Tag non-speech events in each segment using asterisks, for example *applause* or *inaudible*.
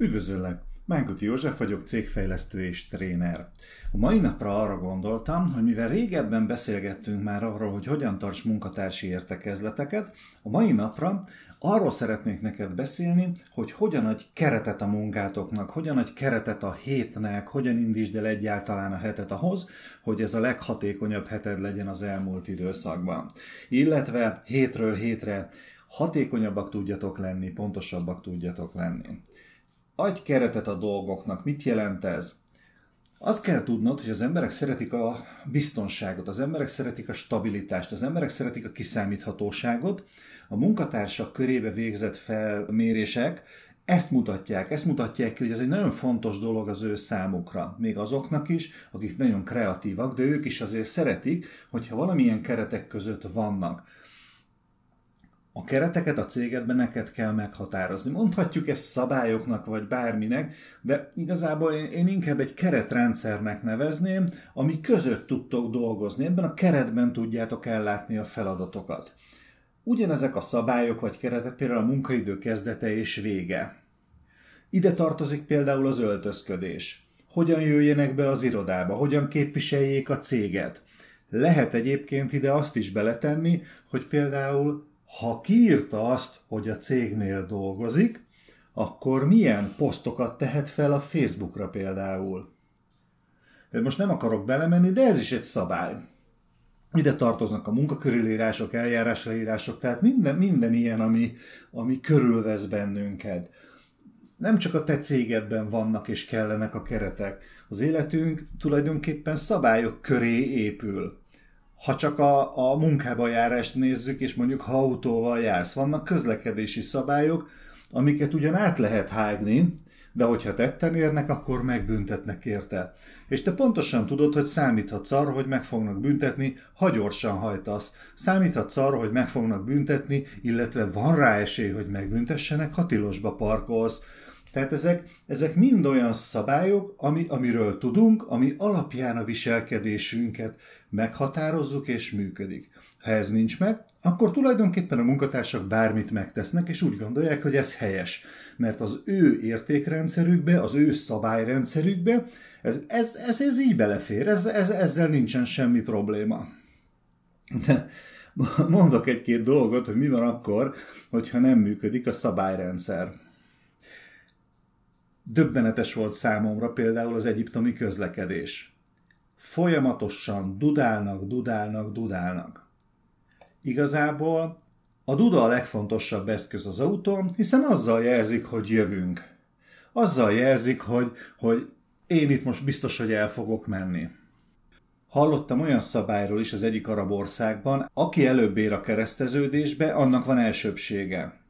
Üdvözöllek! Mánkuti József vagyok, cégfejlesztő és tréner. A mai napra arra gondoltam, hogy mivel régebben beszélgettünk már arról, hogy hogyan tarts munkatársi értekezleteket, a mai napra arról szeretnék neked beszélni, hogy hogyan adj keretet a munkátoknak, hogyan adj keretet a hétnek, hogyan indítsd el egyáltalán a hetet ahhoz, hogy ez a leghatékonyabb heted legyen az elmúlt időszakban. Illetve hétről hétre hatékonyabbak tudjatok lenni, pontosabbak tudjatok lenni. Adj keretet a dolgoknak. Mit jelent ez? Azt kell tudnod, hogy az emberek szeretik a biztonságot, az emberek szeretik a stabilitást, az emberek szeretik a kiszámíthatóságot. A munkatársak körébe végzett felmérések ezt mutatják, ezt mutatják ki, hogy ez egy nagyon fontos dolog az ő számukra. Még azoknak is, akik nagyon kreatívak, de ők is azért szeretik, hogyha valamilyen keretek között vannak a kereteket a cégedben neked kell meghatározni. Mondhatjuk ezt szabályoknak vagy bárminek, de igazából én, én inkább egy keretrendszernek nevezném, ami között tudtok dolgozni. Ebben a keretben tudjátok ellátni a feladatokat. Ugyanezek a szabályok vagy keretek például a munkaidő kezdete és vége. Ide tartozik például az öltözködés. Hogyan jöjjenek be az irodába, hogyan képviseljék a céget. Lehet egyébként ide azt is beletenni, hogy például ha kiírta azt, hogy a cégnél dolgozik, akkor milyen posztokat tehet fel a Facebookra például? Most nem akarok belemenni, de ez is egy szabály. Ide tartoznak a munkakörülírások, eljárásleírások, tehát minden, minden ilyen, ami, ami körülvesz bennünket. Nem csak a te cégedben vannak és kellenek a keretek. Az életünk tulajdonképpen szabályok köré épül ha csak a, a munkába járást nézzük, és mondjuk ha autóval jársz, vannak közlekedési szabályok, amiket ugyan át lehet hágni, de hogyha tetten érnek, akkor megbüntetnek érte. És te pontosan tudod, hogy számíthatsz arra, hogy meg fognak büntetni, ha gyorsan hajtasz. Számíthatsz arra, hogy meg fognak büntetni, illetve van rá esély, hogy megbüntessenek, ha tilosba parkolsz. Tehát ezek, ezek mind olyan szabályok, ami, amiről tudunk, ami alapján a viselkedésünket meghatározzuk és működik. Ha ez nincs meg, akkor tulajdonképpen a munkatársak bármit megtesznek, és úgy gondolják, hogy ez helyes. Mert az ő értékrendszerükbe, az ő szabályrendszerükbe, ez, ez, ez, ez így belefér, ez, ez, ezzel nincsen semmi probléma. De mondok egy-két dolgot, hogy mi van akkor, hogyha nem működik a szabályrendszer. Döbbenetes volt számomra például az egyiptomi közlekedés. Folyamatosan dudálnak, dudálnak, dudálnak. Igazából a duda a legfontosabb eszköz az autón, hiszen azzal jelzik, hogy jövünk. Azzal jelzik, hogy, hogy én itt most biztos, hogy el fogok menni. Hallottam olyan szabályról is az egyik arab országban, aki előbb ér a kereszteződésbe, annak van elsőbsége.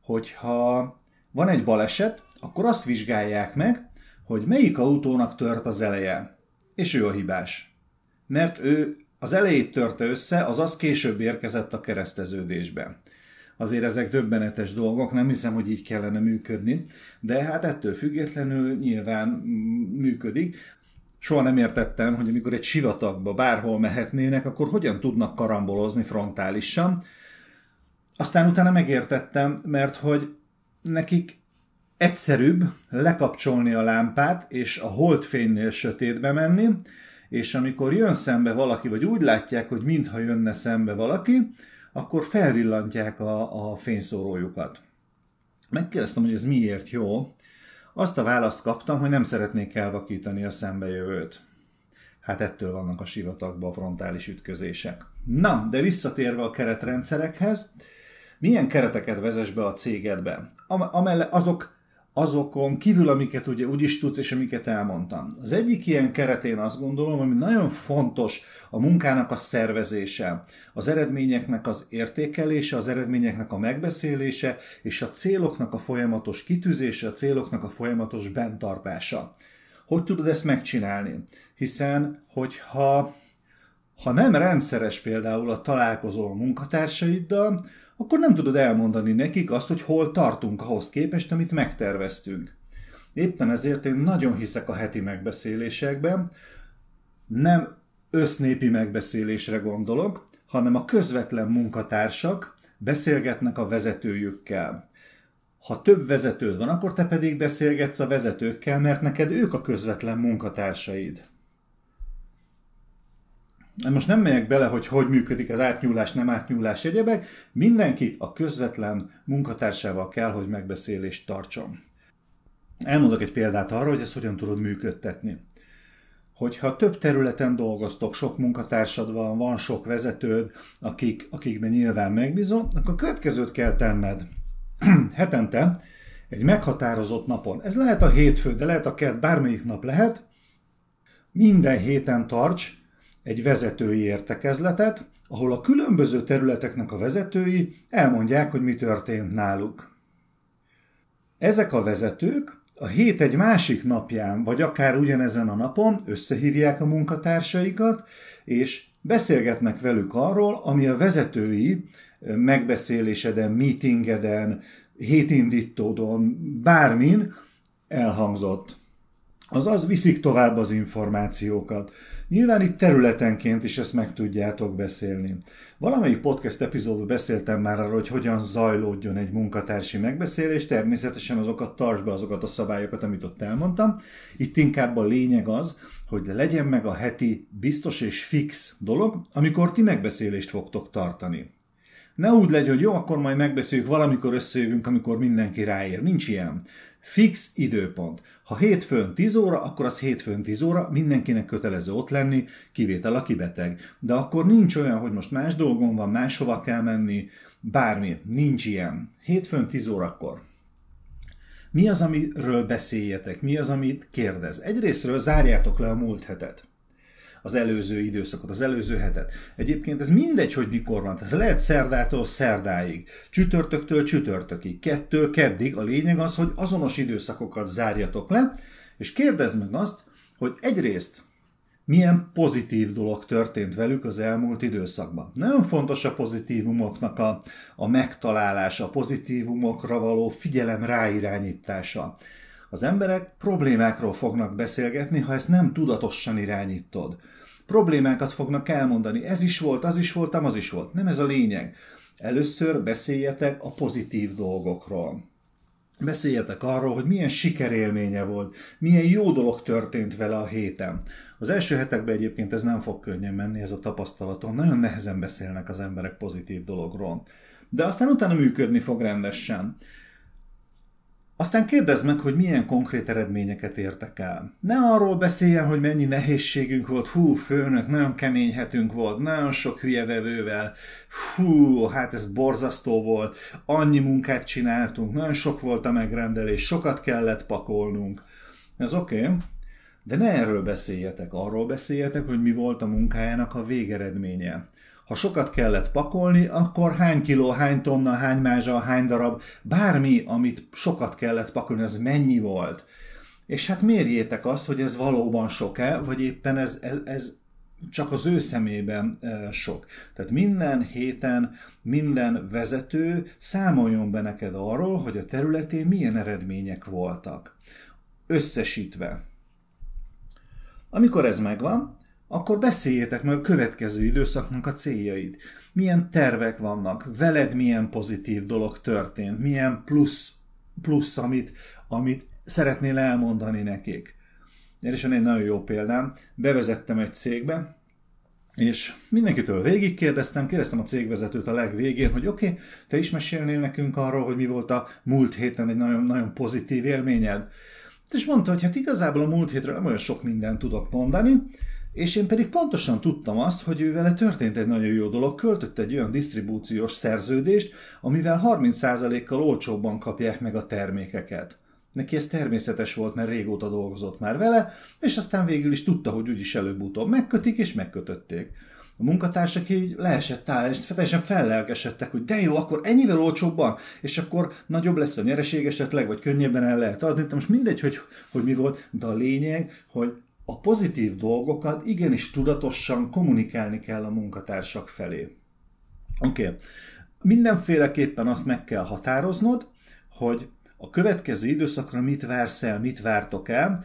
Hogyha van egy baleset, akkor azt vizsgálják meg, hogy melyik autónak tört az eleje, és ő a hibás. Mert ő az elejét törte össze, azaz később érkezett a kereszteződésbe. Azért ezek döbbenetes dolgok, nem hiszem, hogy így kellene működni, de hát ettől függetlenül nyilván működik. Soha nem értettem, hogy amikor egy sivatagba bárhol mehetnének, akkor hogyan tudnak karambolozni frontálisan. Aztán utána megértettem, mert hogy nekik egyszerűbb lekapcsolni a lámpát, és a holdfénynél sötétbe menni, és amikor jön szembe valaki, vagy úgy látják, hogy mintha jönne szembe valaki, akkor felvillantják a, a fényszórójukat. Megkérdeztem, hogy ez miért jó. Azt a választ kaptam, hogy nem szeretnék elvakítani a szembejövőt. Hát ettől vannak a sivatagban a frontális ütközések. Na, de visszatérve a keretrendszerekhez, milyen kereteket vezess be a cégedbe? Amelle azok azokon kívül, amiket ugye úgy is tudsz, és amiket elmondtam. Az egyik ilyen keretén azt gondolom, ami nagyon fontos a munkának a szervezése, az eredményeknek az értékelése, az eredményeknek a megbeszélése, és a céloknak a folyamatos kitűzése, a céloknak a folyamatos bentartása. Hogy tudod ezt megcsinálni? Hiszen, hogyha ha nem rendszeres például a találkozó a munkatársaiddal, akkor nem tudod elmondani nekik azt, hogy hol tartunk ahhoz képest, amit megterveztünk. Éppen ezért én nagyon hiszek a heti megbeszélésekben, nem össznépi megbeszélésre gondolok, hanem a közvetlen munkatársak beszélgetnek a vezetőjükkel. Ha több vezetőd van, akkor te pedig beszélgetsz a vezetőkkel, mert neked ők a közvetlen munkatársaid. Most nem megyek bele, hogy hogy működik az átnyúlás, nem átnyúlás egyebek. Mindenki a közvetlen munkatársával kell, hogy megbeszélést tartson. Elmondok egy példát arra, hogy ezt hogyan tudod működtetni. Hogyha több területen dolgoztok, sok munkatársad van, van sok vezetőd, akik, akikben nyilván megbízol, akkor a következőt kell tenned. *clears throat* Hetente egy meghatározott napon, ez lehet a hétfő, de lehet a kert, bármelyik nap lehet, minden héten tarts egy vezetői értekezletet, ahol a különböző területeknek a vezetői elmondják, hogy mi történt náluk. Ezek a vezetők a hét egy másik napján, vagy akár ugyanezen a napon összehívják a munkatársaikat, és beszélgetnek velük arról, ami a vezetői megbeszéléseden, meetingeden, hétindítódon, bármin elhangzott. Azaz viszik tovább az információkat. Nyilván itt területenként is ezt meg tudjátok beszélni. Valamelyik podcast epizódban beszéltem már arról, hogy hogyan zajlódjon egy munkatársi megbeszélés, természetesen azokat tartsd be azokat a szabályokat, amit ott elmondtam. Itt inkább a lényeg az, hogy legyen meg a heti biztos és fix dolog, amikor ti megbeszélést fogtok tartani. Ne úgy legyen, hogy jó, akkor majd megbeszéljük, valamikor összejövünk, amikor mindenki ráér. Nincs ilyen. Fix időpont. Ha hétfőn 10 óra, akkor az hétfőn 10 óra, mindenkinek kötelező ott lenni, kivétel aki beteg. De akkor nincs olyan, hogy most más dolgom van, máshova kell menni, bármi. Nincs ilyen. Hétfőn 10 órakor. Mi az, amiről beszéljetek? Mi az, amit kérdez? Egyrésztről zárjátok le a múlt hetet az előző időszakot, az előző hetet. Egyébként ez mindegy, hogy mikor van. Ez lehet szerdától szerdáig, csütörtöktől csütörtökig, kettől keddig. A lényeg az, hogy azonos időszakokat zárjatok le, és kérdezd meg azt, hogy egyrészt milyen pozitív dolog történt velük az elmúlt időszakban. Nagyon fontos a pozitívumoknak a, a megtalálása, a pozitívumokra való figyelem ráirányítása. Az emberek problémákról fognak beszélgetni, ha ezt nem tudatosan irányítod problémákat fognak elmondani. Ez is volt, az is voltam, az is volt. Nem ez a lényeg. Először beszéljetek a pozitív dolgokról. Beszéljetek arról, hogy milyen sikerélménye volt, milyen jó dolog történt vele a héten. Az első hetekben egyébként ez nem fog könnyen menni, ez a tapasztalatom. Nagyon nehezen beszélnek az emberek pozitív dologról. De aztán utána működni fog rendesen. Aztán kérdezd meg, hogy milyen konkrét eredményeket értek el. Ne arról beszéljen, hogy mennyi nehézségünk volt, hú, főnök, nagyon kemény volt, nagyon sok hülye vevővel, hú, hát ez borzasztó volt, annyi munkát csináltunk, nagyon sok volt a megrendelés, sokat kellett pakolnunk. Ez oké, okay, de ne erről beszéljetek, arról beszéljetek, hogy mi volt a munkájának a végeredménye. Ha sokat kellett pakolni, akkor hány kiló, hány tonna, hány mázsa, hány darab, bármi, amit sokat kellett pakolni, az mennyi volt. És hát mérjétek azt, hogy ez valóban sok-e, vagy éppen ez, ez, ez csak az ő szemében e, sok. Tehát minden héten minden vezető számoljon be neked arról, hogy a területén milyen eredmények voltak. Összesítve. Amikor ez megvan, akkor beszéljétek meg a következő időszaknak a céljaid. Milyen tervek vannak, veled milyen pozitív dolog történt, milyen plusz, plusz amit, amit szeretnél elmondani nekik. És egy nagyon jó példám, bevezettem egy cégbe, és mindenkitől végigkérdeztem, kérdeztem a cégvezetőt a legvégén, hogy oké, okay, te is mesélnél nekünk arról, hogy mi volt a múlt héten egy nagyon, nagyon pozitív élményed. És mondta, hogy hát igazából a múlt hétről nem olyan sok mindent tudok mondani, és én pedig pontosan tudtam azt, hogy ő vele történt egy nagyon jó dolog, költött egy olyan disztribúciós szerződést, amivel 30%-kal olcsóbban kapják meg a termékeket. Neki ez természetes volt, mert régóta dolgozott már vele, és aztán végül is tudta, hogy úgyis előbb-utóbb megkötik, és megkötötték. A munkatársak így leesett áll, és teljesen fellelkesedtek, hogy de jó, akkor ennyivel olcsóbban, és akkor nagyobb lesz a nyereség esetleg, vagy könnyebben el lehet adni. De most mindegy, hogy, hogy mi volt, de a lényeg, hogy a pozitív dolgokat igenis tudatosan kommunikálni kell a munkatársak felé. Oké. Okay. Mindenféleképpen azt meg kell határoznod, hogy a következő időszakra mit vársz el, mit vártok el.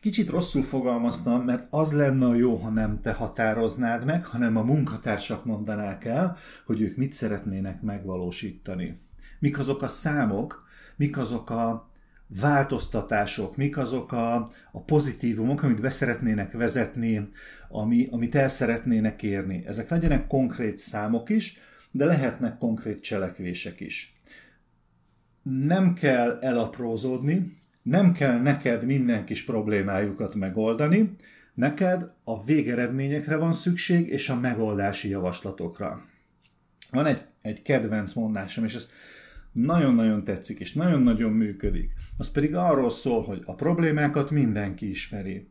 Kicsit rosszul fogalmaztam, mert az lenne jó, ha nem te határoznád meg, hanem a munkatársak mondanák el, hogy ők mit szeretnének megvalósítani. Mik azok a számok, mik azok a változtatások, mik azok a, a pozitívumok, amit beszeretnének vezetni, ami, amit el szeretnének érni. Ezek legyenek konkrét számok is, de lehetnek konkrét cselekvések is. Nem kell elaprózódni, nem kell neked minden kis problémájukat megoldani, neked a végeredményekre van szükség, és a megoldási javaslatokra. Van egy, egy kedvenc mondásom, és ezt nagyon-nagyon tetszik, és nagyon-nagyon működik. Az pedig arról szól, hogy a problémákat mindenki ismeri.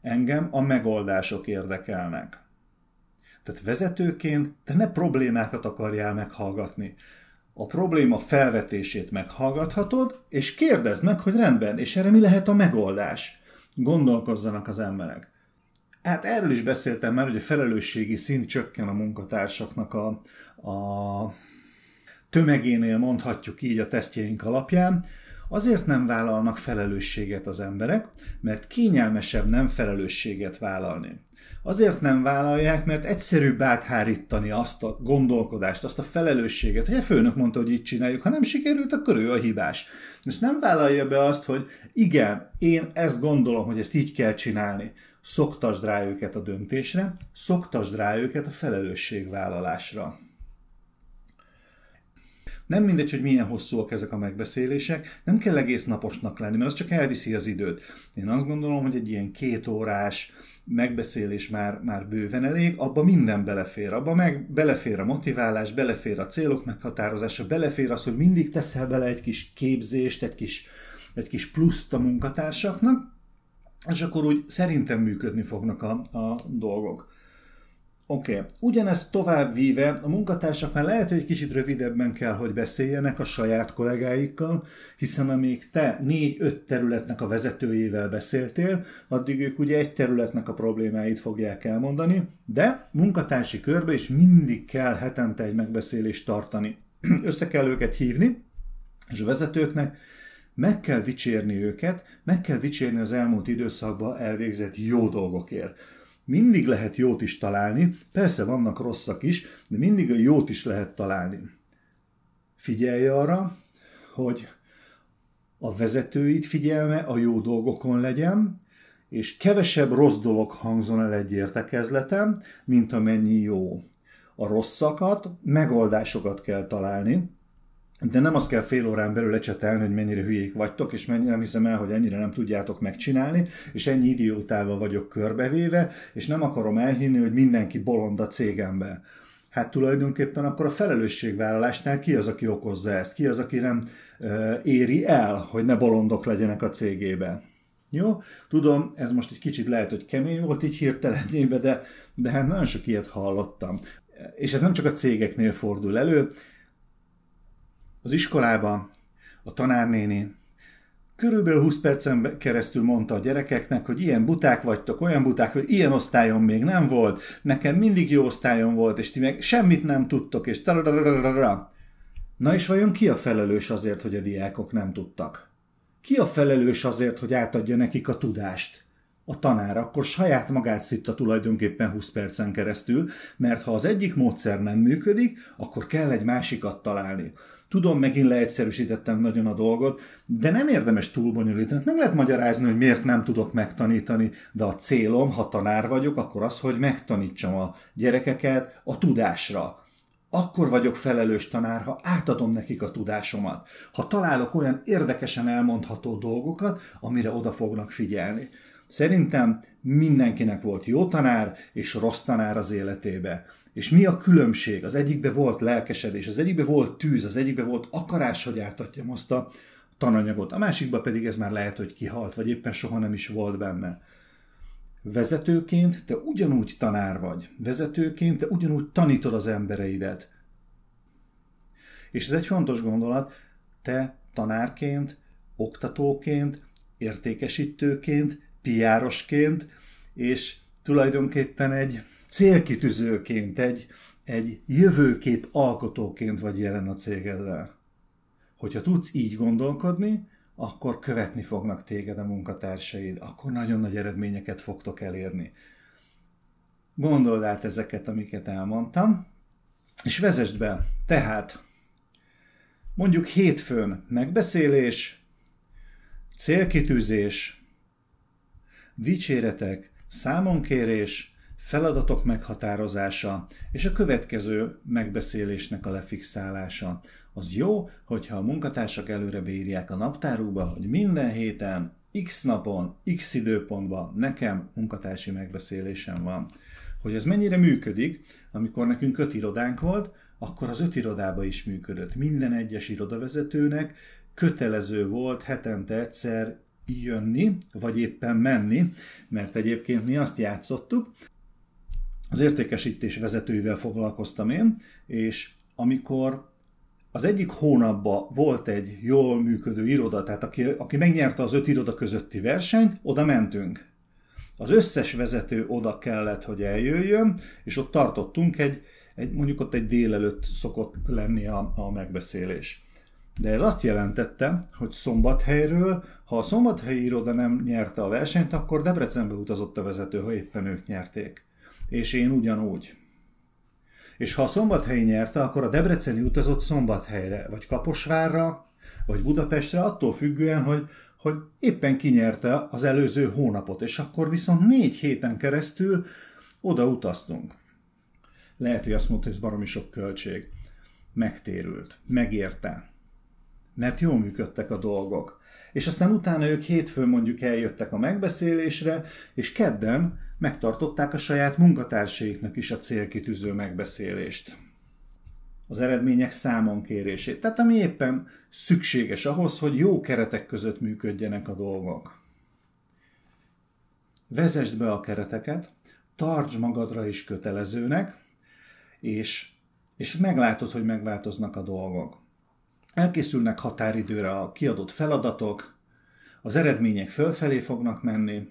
Engem a megoldások érdekelnek. Tehát vezetőként te ne problémákat akarjál meghallgatni. A probléma felvetését meghallgathatod, és kérdezd meg, hogy rendben, és erre mi lehet a megoldás. Gondolkozzanak az emberek. Hát erről is beszéltem már, hogy a felelősségi szint csökken a munkatársaknak a, a tömegénél mondhatjuk így a tesztjeink alapján, azért nem vállalnak felelősséget az emberek, mert kényelmesebb nem felelősséget vállalni. Azért nem vállalják, mert egyszerűbb áthárítani azt a gondolkodást, azt a felelősséget, hogy a főnök mondta, hogy így csináljuk, ha nem sikerült, akkor ő a hibás. És nem vállalja be azt, hogy igen, én ezt gondolom, hogy ezt így kell csinálni. Szoktasd rá őket a döntésre, szoktasd rá őket a felelősségvállalásra. Nem mindegy, hogy milyen hosszúak ezek a megbeszélések, nem kell egész naposnak lenni, mert az csak elviszi az időt. Én azt gondolom, hogy egy ilyen két órás megbeszélés már, már bőven elég, abba minden belefér. Abba meg belefér a motiválás, belefér a célok meghatározása, belefér az, hogy mindig teszel bele egy kis képzést, egy kis, egy kis pluszt a munkatársaknak, és akkor úgy szerintem működni fognak a, a dolgok. Oké, okay. ugyanezt tovább víve, a munkatársak már lehet, hogy kicsit rövidebben kell, hogy beszéljenek a saját kollégáikkal, hiszen amíg te négy-öt területnek a vezetőjével beszéltél, addig ők ugye egy területnek a problémáit fogják elmondani, de munkatársi körbe is mindig kell hetente egy megbeszélést tartani. *clears throat* Össze kell őket hívni, és a vezetőknek meg kell dicsérni őket, meg kell dicsérni az elmúlt időszakban elvégzett jó dolgokért mindig lehet jót is találni, persze vannak rosszak is, de mindig a jót is lehet találni. Figyelj arra, hogy a vezetőit figyelme a jó dolgokon legyen, és kevesebb rossz dolog hangzon el egy értekezletem, mint amennyi jó. A rosszakat, megoldásokat kell találni, de nem azt kell fél órán belül lecsetelni, hogy mennyire hülyék vagytok, és mennyire nem hiszem el, hogy ennyire nem tudjátok megcsinálni, és ennyi idiótával vagyok körbevéve, és nem akarom elhinni, hogy mindenki bolond a cégemben. Hát tulajdonképpen akkor a felelősségvállalásnál ki az, aki okozza ezt? Ki az, aki nem uh, éri el, hogy ne bolondok legyenek a cégébe? Jó, tudom, ez most egy kicsit lehet, hogy kemény volt így hirtelenjébe, de, de hát nagyon sok ilyet hallottam. És ez nem csak a cégeknél fordul elő, az iskolában a tanárnéni körülbelül 20 percen keresztül mondta a gyerekeknek, hogy ilyen buták vagytok, olyan buták, hogy ilyen osztályon még nem volt, nekem mindig jó osztályon volt, és ti meg semmit nem tudtok, és Na és vajon ki a felelős azért, hogy a diákok nem tudtak? Ki a felelős azért, hogy átadja nekik a tudást? A tanár akkor saját magát szitta tulajdonképpen 20 percen keresztül, mert ha az egyik módszer nem működik, akkor kell egy másikat találni. Tudom, megint leegyszerűsítettem nagyon a dolgot, de nem érdemes túlbonyolítani. Nem lehet magyarázni, hogy miért nem tudok megtanítani, de a célom, ha tanár vagyok, akkor az, hogy megtanítsam a gyerekeket a tudásra. Akkor vagyok felelős tanár, ha átadom nekik a tudásomat. Ha találok olyan érdekesen elmondható dolgokat, amire oda fognak figyelni. Szerintem mindenkinek volt jó tanár és rossz tanár az életébe. És mi a különbség? Az egyikbe volt lelkesedés, az egyikbe volt tűz, az egyikbe volt akarás, hogy átadjam azt a tananyagot. A másikba pedig ez már lehet, hogy kihalt, vagy éppen soha nem is volt benne. Vezetőként te ugyanúgy tanár vagy. Vezetőként te ugyanúgy tanítod az embereidet. És ez egy fontos gondolat, te tanárként, oktatóként, értékesítőként, piárosként, és tulajdonképpen egy célkitűzőként, egy, egy jövőkép alkotóként vagy jelen a cégeddel. Hogyha tudsz így gondolkodni, akkor követni fognak téged a munkatársaid, akkor nagyon nagy eredményeket fogtok elérni. Gondold át ezeket, amiket elmondtam, és vezesd be. Tehát Mondjuk hétfőn megbeszélés, célkitűzés, dicséretek, számonkérés, feladatok meghatározása és a következő megbeszélésnek a lefixálása. Az jó, hogyha a munkatársak előre beírják a naptárukba, hogy minden héten, x napon, x időpontban nekem munkatársi megbeszélésem van. Hogy ez mennyire működik, amikor nekünk öt irodánk volt, akkor az öt irodába is működött. Minden egyes irodavezetőnek kötelező volt hetente egyszer jönni, vagy éppen menni, mert egyébként mi azt játszottuk, az értékesítés vezetőivel foglalkoztam én, és amikor az egyik hónapban volt egy jól működő iroda, tehát aki, aki megnyerte az öt iroda közötti versenyt, oda mentünk. Az összes vezető oda kellett, hogy eljöjjön, és ott tartottunk egy, egy mondjuk ott egy délelőtt szokott lenni a, a megbeszélés. De ez azt jelentette, hogy Szombathelyről, ha a szombathelyi iroda nem nyerte a versenyt, akkor Debrecenbe utazott a vezető, ha éppen ők nyerték. És én ugyanúgy. És ha a Szombathelyi nyerte, akkor a Debreceni utazott Szombathelyre, vagy Kaposvárra, vagy Budapestre, attól függően, hogy, hogy éppen kinyerte az előző hónapot, és akkor viszont négy héten keresztül oda utaztunk. Lehet, hogy azt mondta, hogy ez baromi sok költség. Megtérült, megérte, mert jól működtek a dolgok. És aztán utána ők hétfőn mondjuk eljöttek a megbeszélésre, és kedden megtartották a saját munkatársaiknak is a célkitűző megbeszélést. Az eredmények számon kérését. Tehát ami éppen szükséges ahhoz, hogy jó keretek között működjenek a dolgok. Vezesd be a kereteket, tarts magadra is kötelezőnek, és, és meglátod, hogy megváltoznak a dolgok. Elkészülnek határidőre a kiadott feladatok, az eredmények fölfelé fognak menni,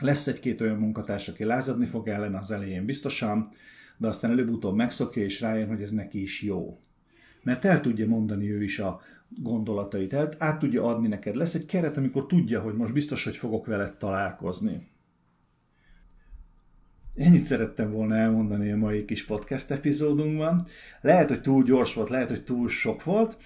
lesz egy-két olyan munkatárs, aki lázadni fog ellen az elején biztosan, de aztán előbb-utóbb megszokja és rájön, hogy ez neki is jó. Mert el tudja mondani ő is a gondolatait, át tudja adni neked. Lesz egy keret, amikor tudja, hogy most biztos, hogy fogok veled találkozni. Ennyit szerettem volna elmondani a mai kis podcast epizódunkban. Lehet, hogy túl gyors volt, lehet, hogy túl sok volt.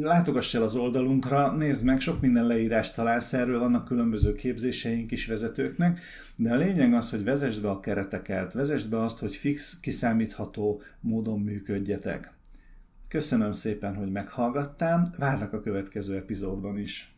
Látogass el az oldalunkra, nézd meg, sok minden leírást találsz erről, vannak különböző képzéseink is vezetőknek, de a lényeg az, hogy vezesd be a kereteket, vezesd be azt, hogy fix, kiszámítható módon működjetek. Köszönöm szépen, hogy meghallgattál, várlak a következő epizódban is.